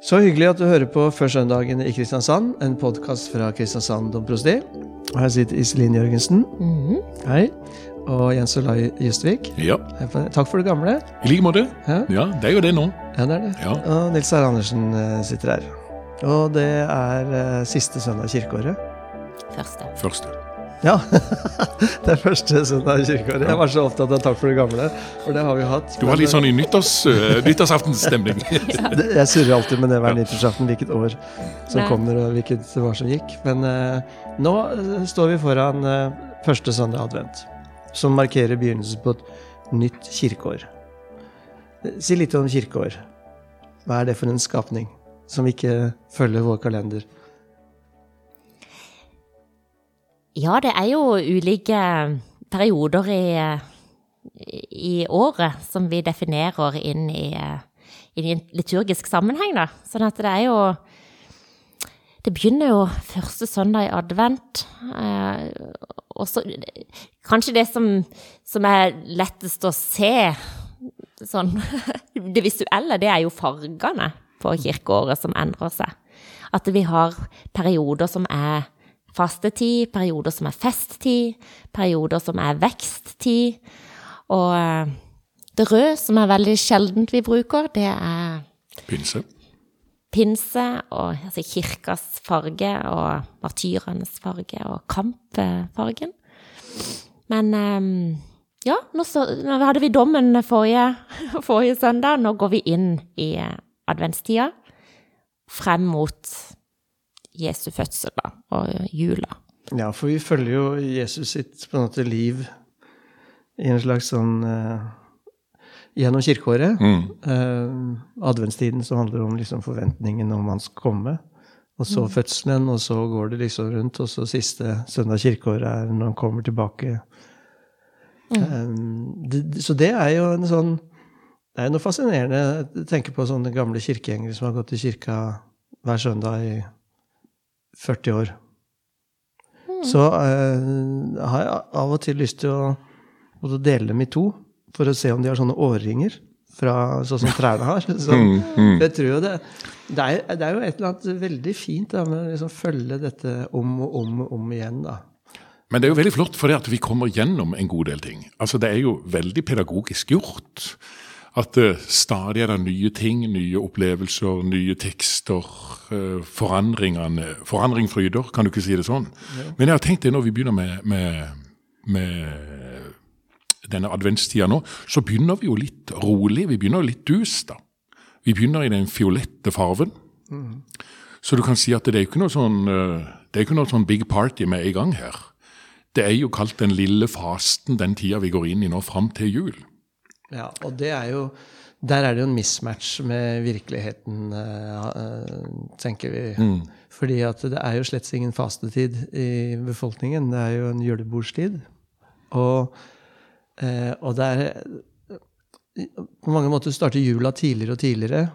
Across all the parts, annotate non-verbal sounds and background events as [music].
Så hyggelig at du hører på Førsøndagen i Kristiansand, en podkast fra Kristiansand domprosti. Og Her sitter Iselin Jørgensen. Hei. Og Jens Olai Justvik. Ja. Takk for det gamle. i like måte. Ja, Ja, det er jo det nå. ja det er det. Ja. Og Nils Herre Andersen eh, sitter her. Og det er eh, siste søndag i kirkeåret. Første. Første. Ja, [laughs] det er første søndag i kirkeåret. Jeg var så opptatt av takk for det gamle, for det har vi hatt. Du var litt sånn i nyttårs, [laughs] uh, nyttårsaftensstemning. [laughs] ja. jeg surrer alltid med det hver nyttårsaften, hvilket år som Nei. kommer og hvilket år som gikk. Men uh, nå eh, står vi foran uh, første søndag advent, som markerer begynnelsen på et nytt kirkeår. Eh, Si litt om kirkeår. Hva er det for en skapning som ikke følger vår kalender? Ja, det er jo ulike perioder i, i året som vi definerer inn i, i en liturgisk sammenheng, da. Sånn at det er jo Det begynner jo første søndag i advent. Eh, og så Kanskje det som, som er lettest å se, sånn [laughs] Det visuelle, det er jo fargene på kirkeåret som endrer seg. At vi har perioder som er fastetid, perioder som er festtid, perioder som er veksttid. Og eh, det røde, som er veldig sjeldent vi bruker, det er Pinse. pinse og altså kirkas farge og martyrenes farge og kampfargen. Men eh, ja, nå, så, nå hadde vi dommen forrige, [laughs] forrige søndag. Nå går vi inn i eh, adventstida frem mot Jesu fødsel da, og jula. Ja, for vi følger jo Jesus sitt på en måte liv i en slags sånn uh, Gjennom kirkeåret. Mm. Uh, adventstiden som handler om liksom forventningen om han skal komme. Og så fødselen, og så går det liksom rundt, og så siste søndag kirkeåret er når han kommer tilbake. Mm. Um, det- så det er jo en sånn Det er noe fascinerende å tenke på sånne gamle kirkegjengere som har gått i kirka hver søndag i 40 år. Så uh, har jeg av og til lyst til å, å dele dem i to, for å se om de har sånne årringer, fra, sånn som trærne har. [laughs] Så, Jeg tror jo det, det, er, det er jo et eller annet veldig fint da, med å liksom følge dette om og om og om igjen. da. Men det er jo veldig flott, for det at vi kommer gjennom en god del ting. Altså, Det er jo veldig pedagogisk gjort. At det stadig er det nye ting, nye opplevelser, nye tekster. eh, forandringene, Forandring fryder, kan du ikke si det sånn? Men jeg har tenkt det når vi begynner med, med, med denne adventstida nå, så begynner vi jo litt rolig. Vi begynner litt dus, da. Vi begynner i den fiolette farven. Så du kan si at det er jo ikke noe sånn, eh, det er ikke noe sånn big party med i gang her. Det er jo kalt den lille fasten, den tida vi går inn i nå, fram til jul. Ja, og det er jo Der er det jo en mismatch med virkeligheten, eh, tenker vi. Fordi at det er jo slett ingen fastetid i befolkningen. Det er jo en julebordstid. Og, eh, og det er På mange måter starter jula tidligere og tidligere.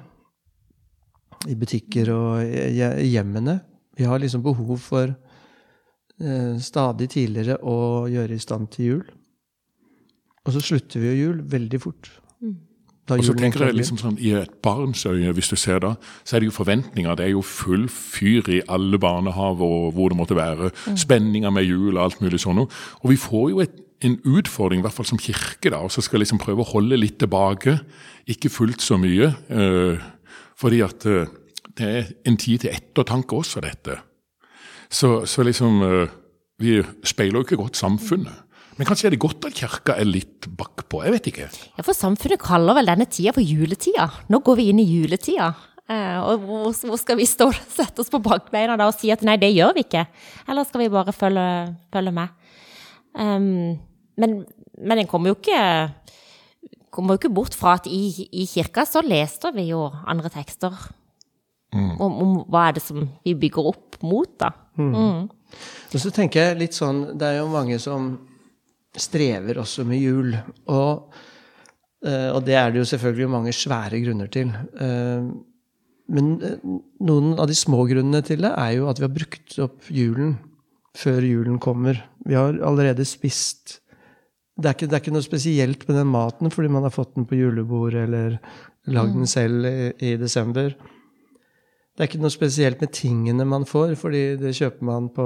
I butikker og i i hjemmene. Vi har liksom behov for eh, stadig tidligere å gjøre i stand til jul. Og så slutter vi jo jul veldig fort. Da Og så tenker jeg liksom sånn, I et barns øye, hvis du ser da, så er det jo forventninger. Det er jo full fyr i alle barnehaver og hvor det måtte være. Spenninger med jul og alt mulig sånn. noe. Og vi får jo et, en utfordring, i hvert fall som kirke, da, og så skal liksom prøve å holde litt tilbake. Ikke fullt så mye. eh, fordi at eh, det er en tid til ettertanke også, dette. Så, så liksom eh, Vi speiler jo ikke godt samfunnet. Men kanskje er det godt at kirka er litt bakpå. Jeg vet ikke. Ja, for samfunnet kaller vel denne tida for juletida. Nå går vi inn i juletida. Eh, og hvor, hvor skal vi stå og sette oss på bakbeina da og si at nei, det gjør vi ikke? Eller skal vi bare følge, følge med? Um, men, men en kommer jo ikke kommer jo ikke bort fra at i, i kirka så leste vi jo andre tekster om, om hva er det som vi bygger opp mot, da. Mm. Og så tenker jeg litt sånn Det er jo mange som strever også med jul. Og, eh, og det er det jo selvfølgelig mange svære grunner til. Eh, Men eh, noen av de små grunnene til det er jo at vi har brukt opp julen før julen kommer. Vi har allerede spist det er, ikke, det er ikke noe spesielt med den maten fordi man har fått den på julebordet eller lagd den selv i, i desember. Det er ikke noe spesielt med tingene man får, fordi det kjøper man på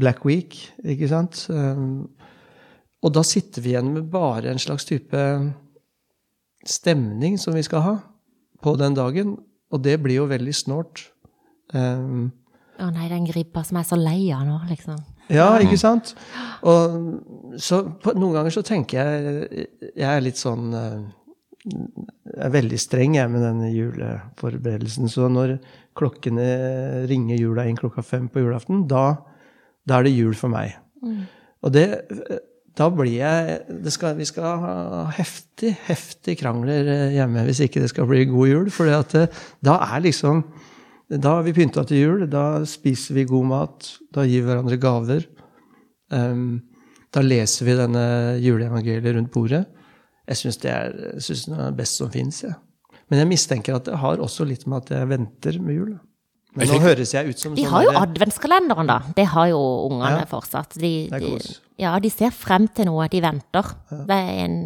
Black Week, ikke sant? Og da sitter vi igjen med bare en slags type stemning som vi skal ha på den dagen, og det blir jo veldig snålt. Um, Å nei, den gribba som er så lei av nå, liksom. ja, ikke sant? Og så på, noen ganger så tenker jeg Jeg er litt sånn eh, Jeg er veldig streng jeg med denne juleforberedelsen. Så når klokkene ringer jula inn klokka fem på julaften, da, da er det jul for meg. Og det da blir jeg skal, Vi skal ha heftig, heftig krangler eh, hjemme hvis ikke det skal bli god jul. For da er liksom Da har vi pynta til jul. Da spiser vi god mat. Da gir vi hverandre gaver. Um, da leser vi denne juleevangeliet rundt bordet. Jeg syns det det er best som fins. Ja. Men jeg mistenker at det har også litt med at jeg venter med jul. Men nå høres jeg ut som De sånn har jo adventskalenderen, da. Det har jo ungene Ja. fortsatt. De, de, ja, de ser frem til noe. De venter. Det er en,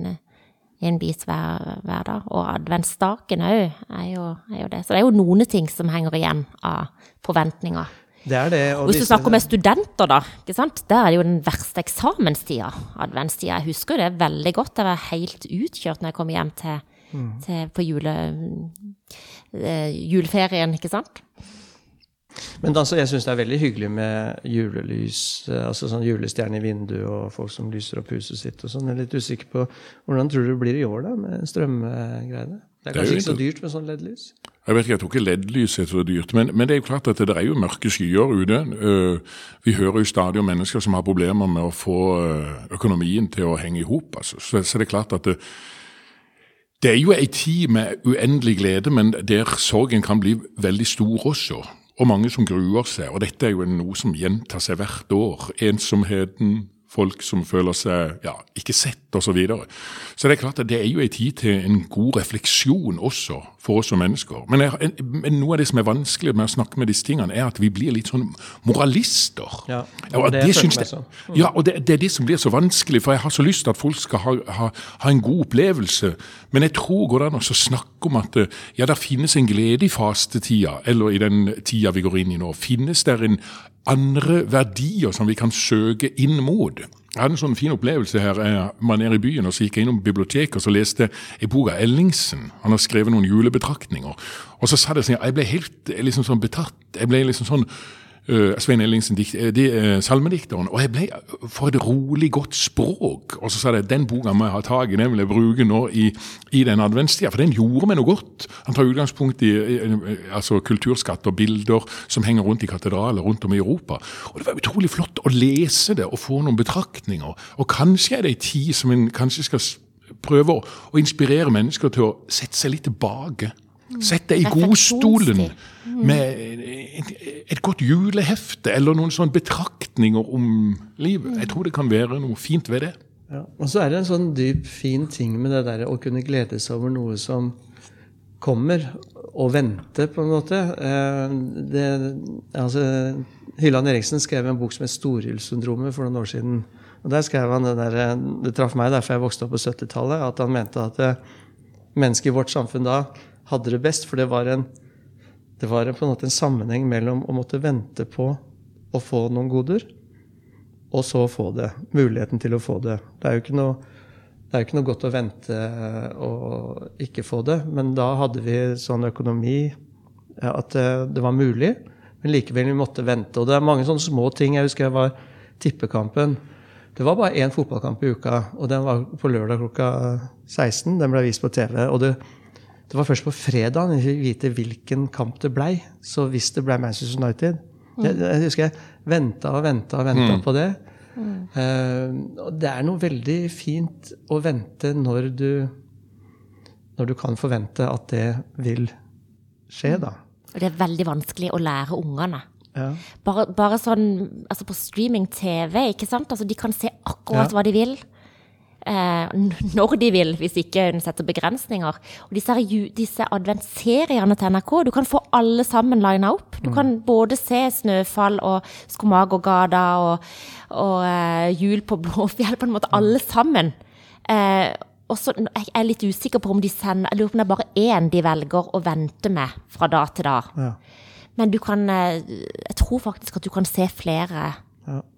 en bit hver, hver dag. Og adventsdagen òg er, er jo det. Så det er jo noen ting som henger igjen av forventninger. Det er det. og hvis du disse- snakker med studenter, da, ikke sant? der er det jo den verste eksamenstida. Adventstida. Jeg husker det veldig godt. Jeg var helt utkjørt når jeg kom hjem til, Mm. til på jule, eh, juleferien, ikke sant? Men altså, jeg syns det er veldig hyggelig med julelys, eh, altså sånn julestjerne i vinduet og folk som lyser opp huset sitt og sånn. Jeg er litt usikker på hvordan tror du det blir i år, da, med strømgreiene? Det er Det er kanskje ikke så dyrt med sånn LED-lys? Jeg vet ikke, jeg tror ikke LED-lys er så dyrt, men, men det er jo klart at det er jo mørke skyer ute. Eh, Vi hører jo stadig om mennesker som har problemer med å få eh, økonomien til å henge i hop. Altså. Så, så det er klart at det, det er jo ei tid med uendelig glede, men der sorgen kan bli veldig stor også. Og mange som gruer seg. Og dette er jo noe som gjentar seg hvert år. Ensomheten, folk som føler seg ja, ikke sett osv. Så, videre. så det er klart at det er jo en tid til en god refleksjon også for oss som mennesker. Men, jeg, men noe av det som er vanskelig med å snakke med disse tingene, er at vi blir litt sånn moralister. Ja, det og det jeg jeg- ja, og det, det er det som blir så vanskelig, for jeg har så lyst til at folk skal ha, ha, ha en god opplevelse. Men jeg tror går det an å snakke om at ja, det finnes en glede i fastetida, eller i den tida vi går inn i nå. Finnes det en andre verdier som vi kan søke inn mot? Jeg hadde en sånn fin opplevelse her. Man er i byen og så gikk jeg innom biblioteket og så leste jeg bok av Ellingsen. Han har skrevet noen julebetraktninger. Og så sa det sånn, jeg ble helt eh, liksom sånn betatt. Jeg ble liksom sånn Uh, Svein Ellingsen, dikt, de, uh, salmedikteren. Og jeg ble for et rolig, godt språk. Og så sa jeg den boka må jeg ha tak i, den vil jeg bruke nå i, i den adventstida. For den gjorde meg noe godt. Han tar utgangspunkt i, i altså kulturskatt og bilder som henger rundt i katedraler rundt om i Europa. Og det var utrolig flott å lese det og få noen betraktninger. Og kanskje er det ei tid som en kanskje skal prøve å, å inspirere mennesker til å sette seg litt tilbake. Sett deg i godstolen med et, godt julehefte eller noen sånne betraktninger om livet. Jeg tror det kan være noe fint ved det. Ja. Og så er det en sånn dyp, fin ting med det der å kunne glede seg over noe som kommer, og vente, på en måte. Eh, Det, altså, Hylland Eriksen skrev en bok som het 'Storhjulssyndromet' for noen år siden. Og der skrev han Det der, det traff meg derfor jeg vokste opp på 70-tallet, at han mente at mennesket mennesker i vårt samfunn da hadde det best, for det var en det var en, på en måte en sammenheng mellom å måtte vente på å få noen goder, og så få det. Muligheten til å få det. Det er jo ikke noe, ikke noe godt å vente og ikke få det, men da hadde vi sånn økonomi at det, det var mulig, men likevel vi måtte vente. Og det er mange sånne små ting. Jeg husker jeg var tippekampen. Det var bare én fotballkamp i uka, og den var på lørdag klokka 16. Den ble vist på TV. og det det var først på fredag vi fikk vite hvilken kamp det blei. Så hvis det blei Manchester United jeg, jeg husker jeg venta og venta og venta på det. Eh, og det er noe veldig fint å vente når du Når du kan forvente at det vil skje, da. Og det er veldig vanskelig å lære ungene. Ja. Bare, bare sånn altså på streaming-TV, ikke sant? Altså, de kan se akkurat Ja. hva de vil. Eh, når de vil, hvis ikke hun setter begrensninger. Og disse, disse adventsseriene til NRK, du kan få alle sammen lina opp. Du kan både se Snøfall og Skomagergata og, og eh, Jul på Blåfjell, på en måte alle sammen. Eh, og så jeg er litt usikker på om de sender Jeg lurer på om det er bare én de velger å vente med fra da til da. Ja. Men du kan eh, Jeg tror faktisk at du kan se flere.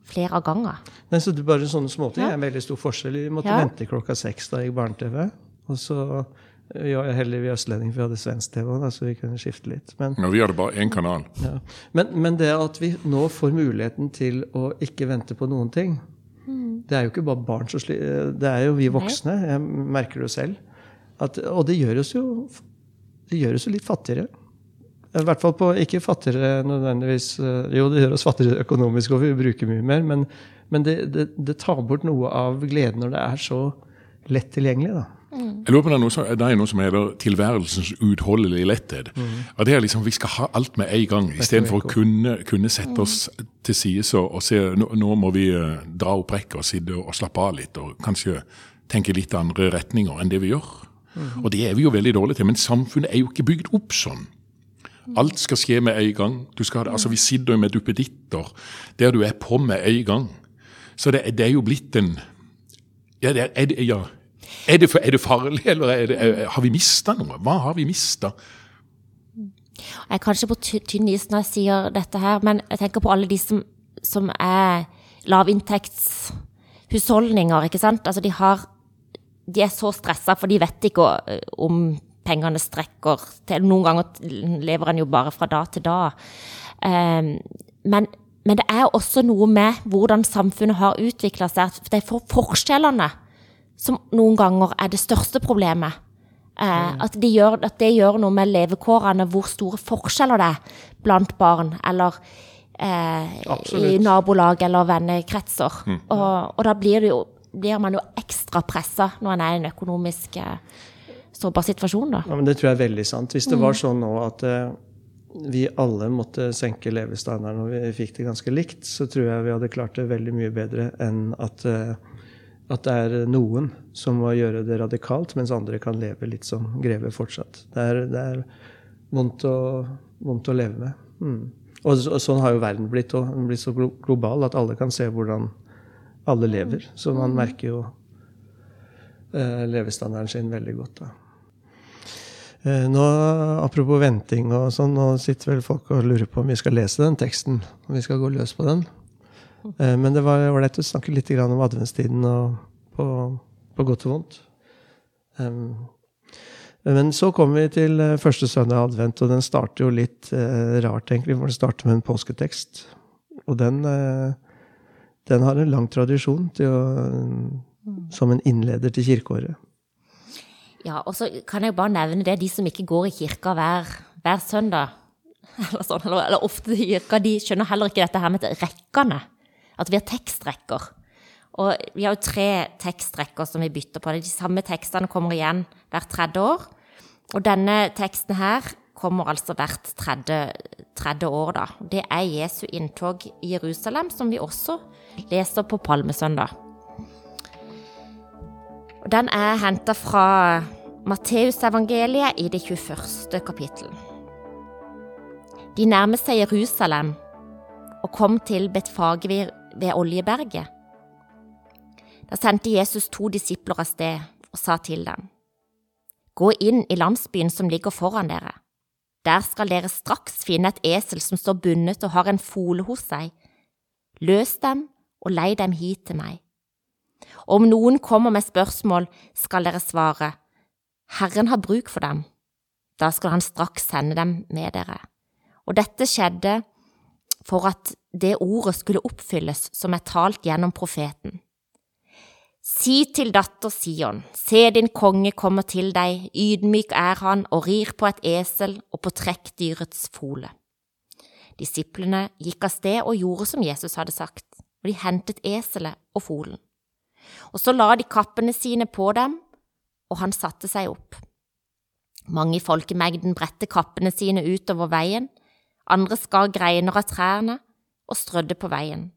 Flere av ganger. Nei, så det er bare sånne småting Ja. er en veldig stor forskjell. Vi måtte Ja. vente klokka seks da jeg gikk barne-TV. Og så eh, ja, heldig vi østlending, for vi hadde svensk TV da, så vi kunne skifte litt. Men, Ja, vi hadde bare én kanal. ja. men, men det at vi nå får muligheten til å ikke vente på noen ting, det er jo ikke bare barn som sliter, det er jo vi voksne. Jeg merker det jo selv. At, og det gjør oss jo det gjør oss jo litt fattigere. I hvert fall på, ikke fattigere nødvendigvis eh, Jo, det gjør oss fattigere økonomisk, og vi bruker mye mer, men, men det, det, det tar bort noe av gleden når det er så lett tilgjengelig. da. Jeg lurer på det er noe som, det er noe som heter tilværelsens utholdelige letthet. Og det er liksom, Vi skal ha alt med en gang, istedenfor å kunne, kunne sette oss til side og, og se nå, nå må vi eh, dra opp rekka og sitte og slappe av litt, og kanskje tenke litt andre retninger enn det vi gjør. Og det er vi jo veldig dårlige til, men samfunnet er jo ikke bygd opp sånn. Alt skal skje med en gang. Skal, altså Vi sitter jo med duppeditter der du er på med en gang. Så det, det er jo blitt en Ja, det er, det, ja. Er, det, er det farlig, eller er har vi mista noe? Hva har vi mista? Jeg er kanskje på ty- tynn is når jeg sier dette her, men jeg tenker på alle de som, som er lavinntektshusholdninger, ikke sant? Altså de har De er så stressa, for de vet ikke eh, om pengene strekker til Noen ganger lever en jo bare fra da til da. Um, men, men det er også noe med hvordan samfunnet har utvikla seg. Det er for forskjellene som noen ganger er det største problemet. Eh, at, de gjør, at det gjør noe med levekårene, hvor store forskjeller det er blant barn, eller eh, i nabolag eller vennekretser. Og, og da blir, det jo, blir man jo ekstra pressa når man er i en økonomisk eh, sårbar situasjon. Da. Ja, men Det tror jeg er veldig sant. Hvis det var sånn nå at eh, vi alle måtte senke levestandarden og vi fikk det ganske likt, så tror jeg vi hadde klart det veldig mye bedre enn at, eh, at det er noen som må gjøre det radikalt, mens andre kan leve litt som greve fortsatt. Det er, det er vondt, å, vondt å leve med. Mm. Og, så- og sånn har jo verden blitt, og den blir så global at alle kan se hvordan alle lever. Så man merker jo eh, levestandarden sin veldig godt. da. Eh, Nå, Apropos venting og sånn, nå sitter vel folk og lurer på om vi skal lese den teksten. Om vi skal gå løs på den. Eh, Men det var ålreit å snakke litt om adventstiden og på, på godt og vondt. Men så kommer vi til eh, første søndag advent, og den starter jo litt rart, egentlig. For den starter med en påsketekst. Og den, den har en lang tradisjon til å, som en innleder til kirkeåret. Ja, og så kan jeg bare nevne det, de som ikke går i kirka hver, hver søndag, [laughs] eller, sånn, eller, eller ofte i kirka, de skjønner heller ikke dette her med rekkene. At vi har tekstrekker. Og vi har jo tre tekstrekker som vi bytter på. De samme tekstene kommer igjen hvert tredje år. Og denne teksten her kommer altså hvert tredje, tredje år, da. Det er Jesu inntog i Jerusalem, som vi også leser på Palmesøndag. Og Den er henta fra Matteusevangeliet i det 21. kapittel. De nærmer seg Jerusalem og kom til Betfage ved, ved Oljeberget. Da sendte Jesus to disipler av sted og sa til dem, Gå inn i landsbyen som ligger foran dere. Der skal dere straks finne et esel som står bundet og har en fole hos seg. Løs dem og lei dem hit til meg. Og om noen kommer med spørsmål, skal dere svare, Herren har bruk for dem. Da skal han straks sende dem med dere. Og dette skjedde for at det ordet skulle oppfylles som er talt gjennom profeten. Si til datter Sion, se din konge kommer til deg, ydmyk er han og rir på et esel og på trekkdyrets fole. Disiplene gikk av sted og gjorde som Jesus hadde sagt, og de hentet eselet og folen. Og så la de kappene sine på dem, og han satte seg opp. Mange i folkemengden bredte kappene sine utover veien, andre skar greiner av trærne og strødde på veien.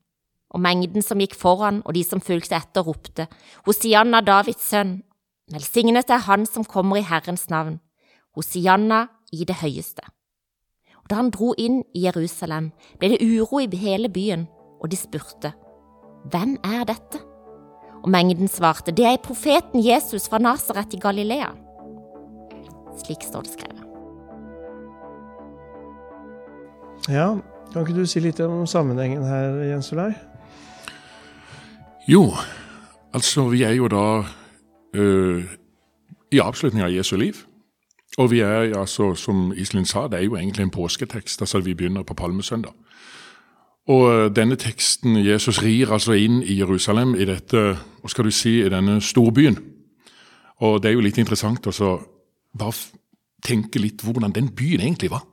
Og mengden som gikk foran og de som fulgte etter, ropte, Hosianna, Davids sønn, velsignet er han som kommer i Herrens navn, Hosianna i det høyeste. Og da han dro inn i Jerusalem, ble det uro i hele byen, og de spurte, Hvem er dette? Og mengden svarte, det er profeten Jesus fra Nasaret i Galilea. Slik står det skrevet. Ja, kan ikke du si litt om sammenhengen her, Jens Olai? Jo, altså vi er jo da øh, i avslutningen av Jesu liv. Og vi er altså, som Iselin sa, det er jo egentlig en påsketekst. altså Vi begynner på palmesøndag. Og øh, denne teksten Jesus rir altså inn i Jerusalem, i dette, hva skal du si, i denne storbyen. Og det er jo litt interessant å bare tenke litt hvordan den byen egentlig var.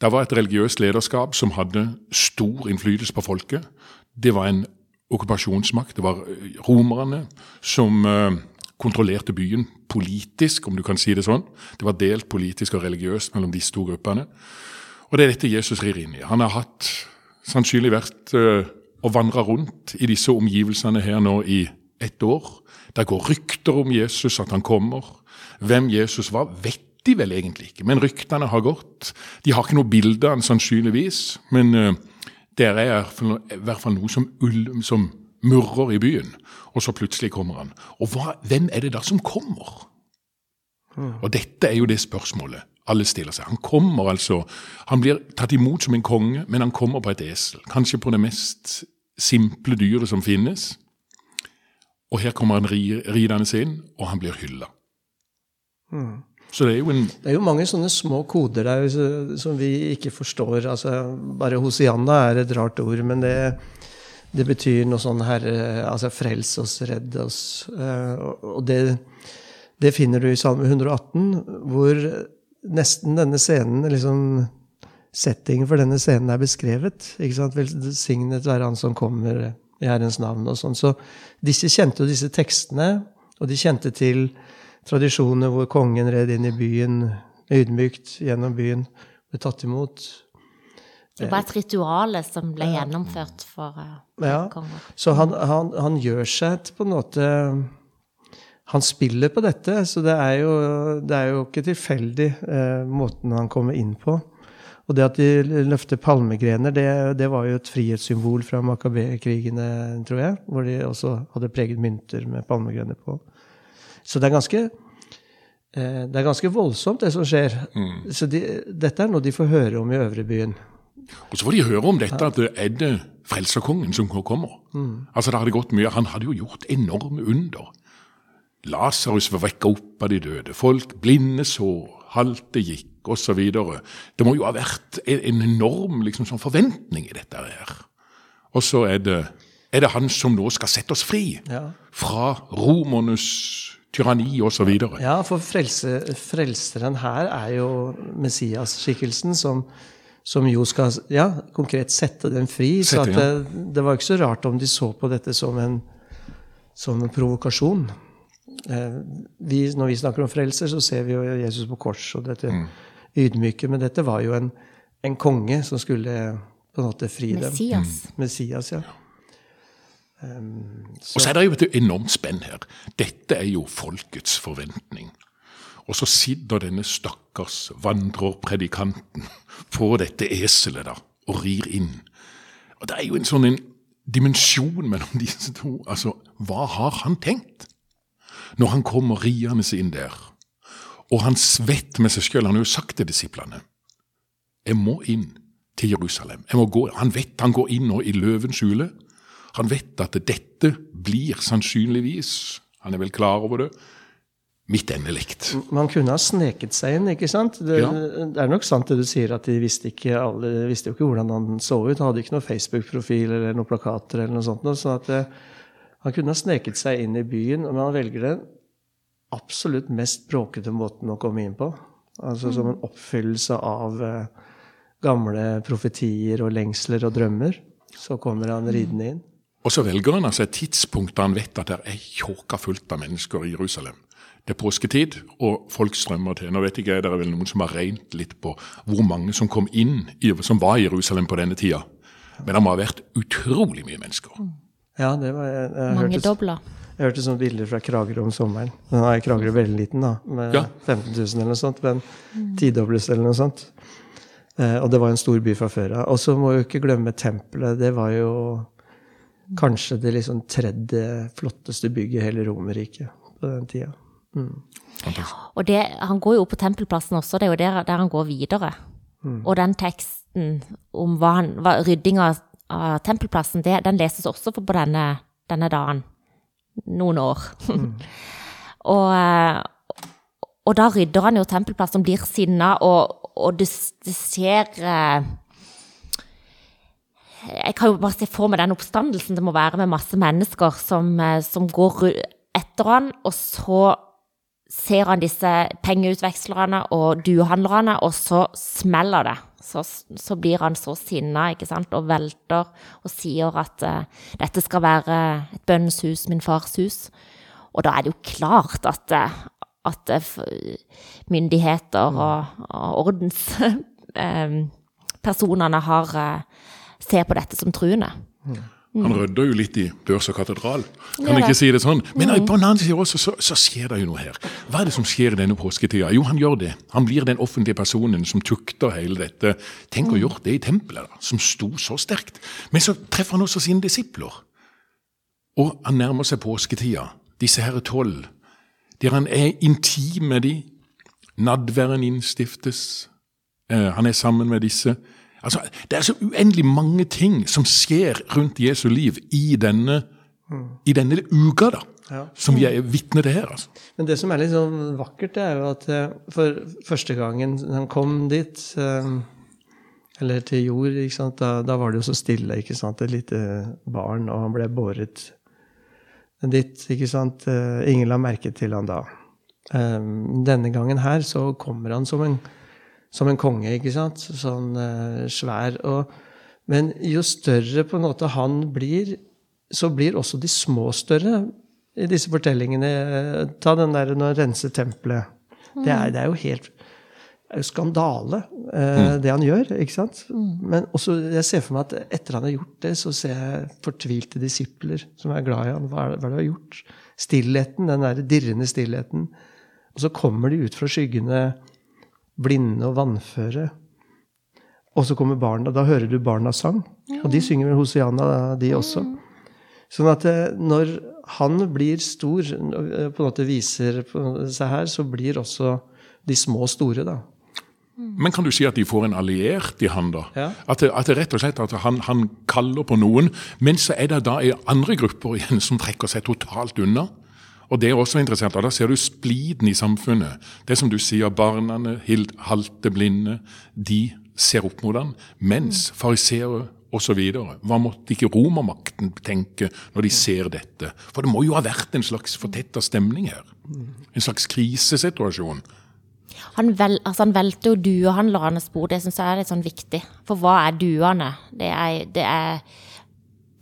Det var et religiøst lederskap som hadde stor innflytelse på folket. Det var en okkupasjonsmakt. Det var øh, romerne som øh, kontrollerte byen politisk, om du kan si det sånn. Det var delt politisk og religiøst mellom disse to gruppene. Og det er dette Jesus rir inn i. Han har hatt sannsynlig vært å og vandra rundt i disse omgivelsene her nå i ett år. Det går rykter om Jesus, at han kommer. Hvem Jesus var, vet de vel egentlig ikke, men ryktene har gått. De har ikke noe bilde av han sannsynligvis, men uh, det er i hvert fall noe som, som murrer i byen. Og så plutselig kommer han. Og hva, hvem er det da som kommer? Mm. Og dette er jo det spørsmålet alle stiller seg. Han kommer altså Han blir tatt imot som en konge, men han kommer på et esel. Kanskje på det mest simple dyret som finnes. Og her kommer han ridende inn, og han blir hylla. Mm. Så det er jo en Det er jo mange sånne små koder der som vi ikke forstår. Altså, bare Hosianna er et rart ord, men det, det betyr noe sånn herre Altså frels oss, redd oss. Eh, og det, det finner du i Salme 118, hvor nesten denne scenen liksom Settingen for denne scenen er beskrevet. ikke sant? Velsignet være Han som kommer i Herrens navn. og sånn. Så disse kjente jo disse tekstene, og de kjente til tradisjoner hvor kongen red inn i byen ydmykt gjennom byen, ble tatt imot. Det var et ritual som ble gjennomført for uh, ja. kongen. Så han, han, han, gjør seg på en måte Han spiller på dette, så det er jo, det er jo ikke tilfeldig eh, måten han kommer inn på. Og det at de løfter palmegrener, det, det var jo et frihetssymbol fra makabekrigene, tror jeg. Hvor de også hadde preget mynter med palmegrener på. Så det er ganske, eh, det er ganske voldsomt, det som skjer. Mm. Så de, dette er noe de får høre om i Øvrebyen. Og så får de høre om dette at det er det frelserkongen som kommer. Mm. Altså det hadde gått mye. Han hadde jo gjort enorme under. Lasarus var vekka opp av de døde. Folk blinde så, halte gikk, osv. Det må jo ha vært en enorm liksom, sånn forventning i dette her. Og så er det, er det han som nå skal sette oss fri ja. fra romernes tyranni osv. Ja, for frelse, frelseren her er jo Messias-skikkelsen som, som, jo skal ja, konkret sette dem fri. Sette, så det, det, var ikke så rart om de så på dette som en, som en provokasjon. Eh, vi, når vi snakker om frelser, så ser vi jo Jesus på kors og dette mm. ydmyke. Men dette var jo en, en, konge som skulle på en måte fri Messias. dem. Messias. Messias, ja. Um, så. Og så er det jo et enormt spenn her. Dette er jo folkets forventning. Og så sitter denne stakkars vandrerpredikanten på dette eselet da, og rir inn. Og Det er jo en sånn en dimensjon mellom disse to. Altså, hva har han tenkt? Når han kommer riende inn der, og han svetter med seg sjøl. Han har jo sagt til disiplene Jeg må inn til Jerusalem. Jeg må gå. Han vet han går inn nå i løvens hule. Han vet at dette blir sannsynligvis, han er vel klar over det, mitt endelikt. Man kunne ha sneket seg inn, ikke sant? Det, ja. det, er nok sant det du sier, at de visste ikke, alle, visste jo ikke hvordan han så ut. Han hadde ikke noen Facebook-profil eller noen plakater eller noe sånt. Så at eh, han kunne ha sneket seg inn i byen, men han velger den absolutt mest bråkete måten å komme inn på. Altså som en oppfyllelse av eh, gamle profetier og lengsler og drømmer. Så kommer han ridende inn. Og så velger han altså et tidspunkt da han vet at det er tjåka fullt av mennesker i Jerusalem. Det er påsketid, og folk strømmer til. Nå vet ikke jeg, Det er vel noen som har regnet litt på hvor mange som kom inn, som var i Jerusalem på denne tida. Men det må ha vært utrolig mye mennesker. Ja, det var jeg, jeg Mange hørte. Jeg hørte sånne bilder fra Kragerø om sommeren. Nå er Kragerø veldig liten, da, med ja. 15 000 eller noe sånt. Men mm. tidobles eller noe sånt. Eh, og det var en stor by fra før av. Og så må vi ikke glemme tempelet. Det var jo kanskje det liksom tredje flotteste bygget i hele Romerriket på den tida. Mm. Og det, han går jo opp på Tempelplassen også, det er jo der, der han går videre. Og den teksten om hva han, hva, rydding av Tempelplassen, det, den leses også på denne, denne dagen. Noen år. [laughs] og, eh, og da rydder han jo Tempelplassen, blir sinna, og, og det, det ser eh, Jeg kan jo bare se for meg den oppstandelsen det må være med masse mennesker som, eh, som går etter han, og så ser han disse pengeutvekslerne og duehandlerne, og så smeller det. Så, så blir han så sinna ikke sant? og velter og sier at uh, dette skal være et bønnens hus, min fars hus. Og da er det jo klart at, eh, at eh, myndigheter og, og ordenspersonene [laughs] har ser på dette som truende. Han rydder jo litt i børs og katedral, kan Ja, ikke si det sånn. Men på den annen side også, så, så skjer det jo noe her. Hva er det som skjer i denne påsketida? Jo, han gjør det. Han blir den offentlige personen som tukter hele dette. Tenk å gjort det i tempelet, da, som sto så sterkt. Men så treffer han også sine disipler. Og han nærmer seg påsketida. Disse her tolv. Der han er intim med de. Nadværen innstiftes. Eh, han er sammen med disse. Altså, Det er så uendelig mange ting som skjer rundt Jesu liv i denne, i denne uka, da. Ja. Som vi er vitne til her. altså. Men det som er litt sånn vakkert, det er jo at eh, for første gangen han kom dit, eh, eller til jord, da, da var det jo så stille, ikke sant, et lite barn, og han ble båret dit, ikke sant. Eh, Ingen la merke til han da. Denne gangen her så kommer han som en, som en konge, ikke sant, sånn eh, svær. Og, men jo større på en måte han blir, så blir også de små større i disse fortellingene. Ta den der når han renser tempelet. Det, er, det er jo helt det er jo skandale, eh, det han gjør. ikke sant? Men også, jeg ser for meg at etter han har gjort det, så ser jeg fortvilte disipler som er glad i han. Hva er det, hva er det du har gjort? Stillheten, den der dirrende stillheten. Og så kommer de ut fra skyggene, blinde og vannføre. Og så kommer barna. Da hører du barnas sang. Og de synger vel Hosianna, de også. Sånn at eh, når han blir stor, eh, på en måte viser på seg her, så blir også de små store, da. Men kan du si at de får en alliert i han, da? Ja. At, det, at det rett og slett at han, han kaller på noen, men så er det da andre grupper igjen som trekker seg totalt unna. Og det er også interessant, og Da ser du spliden i samfunnet. Det som du sier, barna, hild- halte, blinde, de ser opp mot ham. mens fariseere osv. Hva måtte ikke romermakten tenke når de ser dette? For det må jo ha vært en slags fortetta stemning her. En slags krisesituasjon. Han, vel, altså han velter jo duehandlernes spor, det syns jeg er litt sånn viktig. For hva er duene? Det er det, er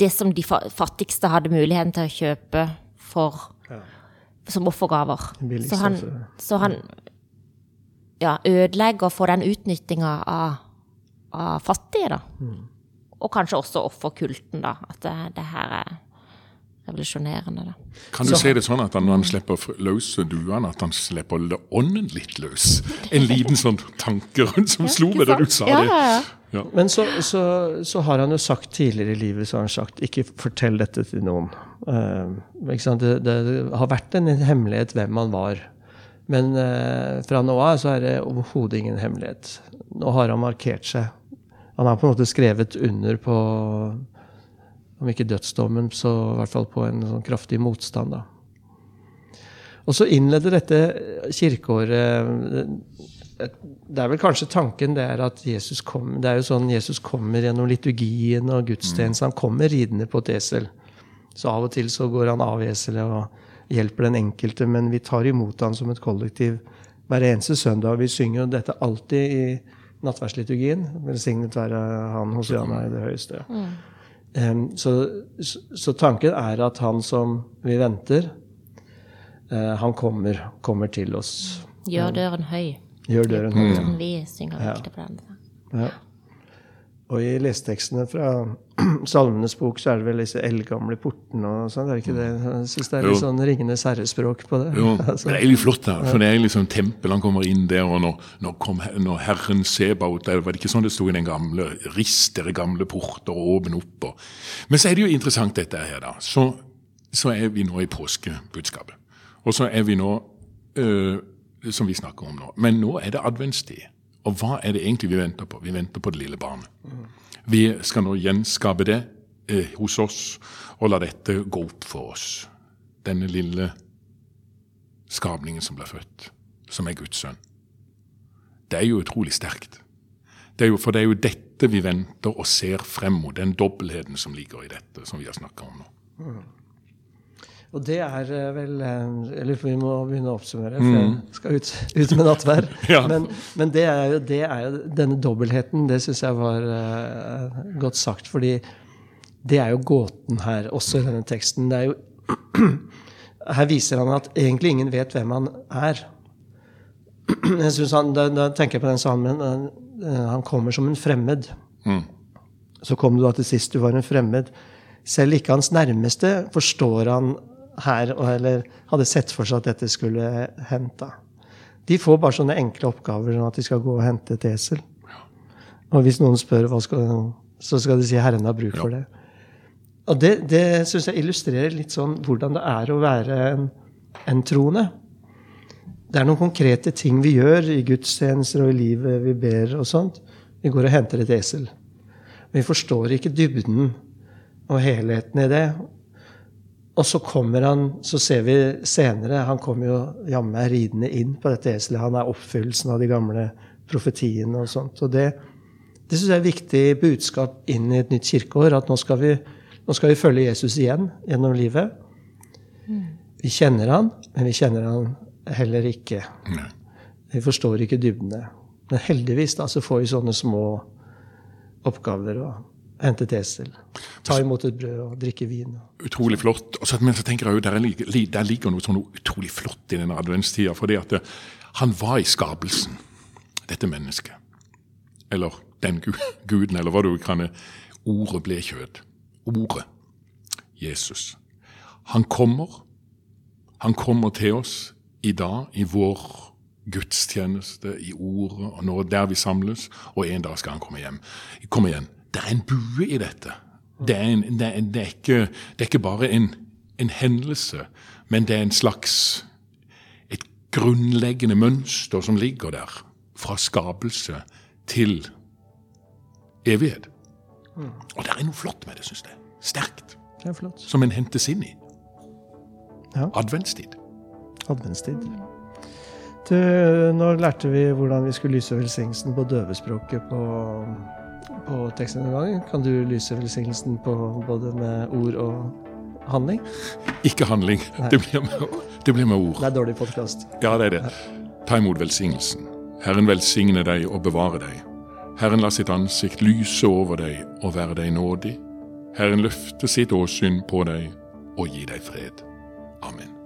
det som de fattigste hadde muligheten til å kjøpe for, som offergaver. Så han, så han ja, ødelegger for den utnyttinga av, av fattige, da. Og kanskje også offerkulten, da. At det, det her er revolusjonerende, da. Kan du se det sånn at han, når han slipper løs duene, at han slipper ånden litt løs? En liten sånn tanke rundt som slo meg da du sa Ja, det. ja, ja. Ja. Men så, så, så har han jo sagt tidligere i livet så har han sagt, ikke fortell dette til noen. Uh? Det, det har vært en hemmelighet hvem han var. Men uh, fra nå av så er det overhodet ingen hemmelighet. Nå har han markert seg. Han har på en måte skrevet under på om ikke dødsdommen, så i hvert fall på en sånn kraftig motstand. da. Og så innleder dette kirkeåret Det er vel kanskje tanken det er at Jesus kom, det er jo sånn Jesus kommer gjennom liturgien og gudstjenesten. Han kommer ridende på et esel. Så av og til så går han av eselet og hjelper den enkelte, men vi tar imot han som et kollektiv hver eneste søndag. Vi synger jo dette alltid i nattverdsliturgien. Velsignet være Han hos Jana i det høyeste. Mm. så, så, så tanken er at han som vi venter, uh, han kommer, kommer til oss. Gjør døren høy. Gjør døren høy. Som vi synger Ja. på den. Ja. Og i lesetekstene fra [clears throat] Salmenes bok så er det vel disse eldgamle portene og sånn. Er det ikke det? Jeg syns det er litt sånn Ringenes herrespråk på det. Jo, [laughs] Altså, det er litt flott, da. For det er liksom tempel. Han kommer inn der, og når, når, kom, når Herren Sebaot Var det ikke sånn det sto i den gamle Rist dere gamle porter og åpne opp. Og. Men så er det jo interessant dette her, da. Så, så er vi nå i påskebudskapet. Og så er vi nå øh, Som vi snakker om nå. Men nå er det adventstid. Og hva er det egentlig vi venter på? Vi venter på det lille barnet. Vi skal nå gjenskape det eh, hos oss og la dette gå opp for oss. Denne lille skapningen som ble født, som er Guds sønn. Det er jo utrolig sterkt. Det jo, for det er jo dette vi venter og ser frem mot, den dobbeltheten som ligger i dette, som vi har snakka om nå. Og det er eh, vel eh, Eller vi må begynne å oppsummere, for jeg skal ut, ut med nattvær. Mm. [laughs] Ja. Men, men det, er jo, det er jo denne dobbeltheten, det syns jeg var uh, godt sagt. Fordi det er jo gåten her, også i denne teksten. Det er jo [clears throat] Her viser han at egentlig ingen vet hvem han er. [clears throat] Jeg synes han, da, da tenker jeg på den salmen. eh, Han kommer som en fremmed. Mm. Så kom du da til sist du var en fremmed. Selv ikke hans nærmeste forstår han her, eller hadde sett for seg at dette skulle hente. De får bare sånne enkle oppgaver, sånn at de skal gå og hente et esel. Og hvis noen spør, skal, så skal de si 'Herren har bruk for det'. Og det, det syns jeg illustrerer litt sånn hvordan det er å være en, en troende. Det er noen konkrete ting vi gjør i gudstjenester og i livet vi ber og sånt. Vi går og henter et esel. Men vi forstår ikke dybden og helheten i det. Og så kommer han, så ser vi senere Han kommer jo jammen meg ridende inn på dette eselet. Han er oppfyllelsen av de gamle profetiene og sånt. Og det, det syns jeg er et viktig budskap inn i et nytt kirkeår. At nå skal vi, nå skal vi følge Jesus igjen gjennom livet. Vi kjenner han, men vi kjenner han heller ikke. Vi forstår ikke dybdene. Men heldigvis da, så får vi sånne små oppgaver. å Hente et esel, ta imot et brød og drikke vin. Utrolig flott. Og så, men så tenker jeg jo, der, er, der ligger noe sånn utrolig flott i denne adventstida. fordi at det, han var i skapelsen, dette mennesket. Eller den [laughs] guden, eller hva du kan Ordet ble kjød. Ordet. Jesus. Han kommer. Han kommer til oss i dag, i vår gudstjeneste, i ordet, og nå der vi samles, og en dag skal han komme hjem. Kom igjen. Det er en bue i dette. Det er, en, det er, det er, ikke, det er ikke bare en, en hendelse, men det er en slags et grunnleggende mønster som ligger der, fra skapelse til evighet. Og det er noe flott med det, syns jeg. Sterkt. Det er flott. Som en hentes inn i. Ja. Adventstid. Adventstid. Du, nå lærte vi hvordan vi skulle lyse velsignelsen på døvespråket på, på teksten denne gangen. Kan du lyse velsignelsen på både med ord og handling? Ikke handling. Det blir, med, det blir med ord. Det er dårlig podkast. Ja, det er det. Ta imot velsignelsen. Herren velsigne deg og bevare deg. Herren la sitt ansikt lyse over deg og være deg nådig. Herren løfte sitt åsyn på deg og gi deg fred. Amen.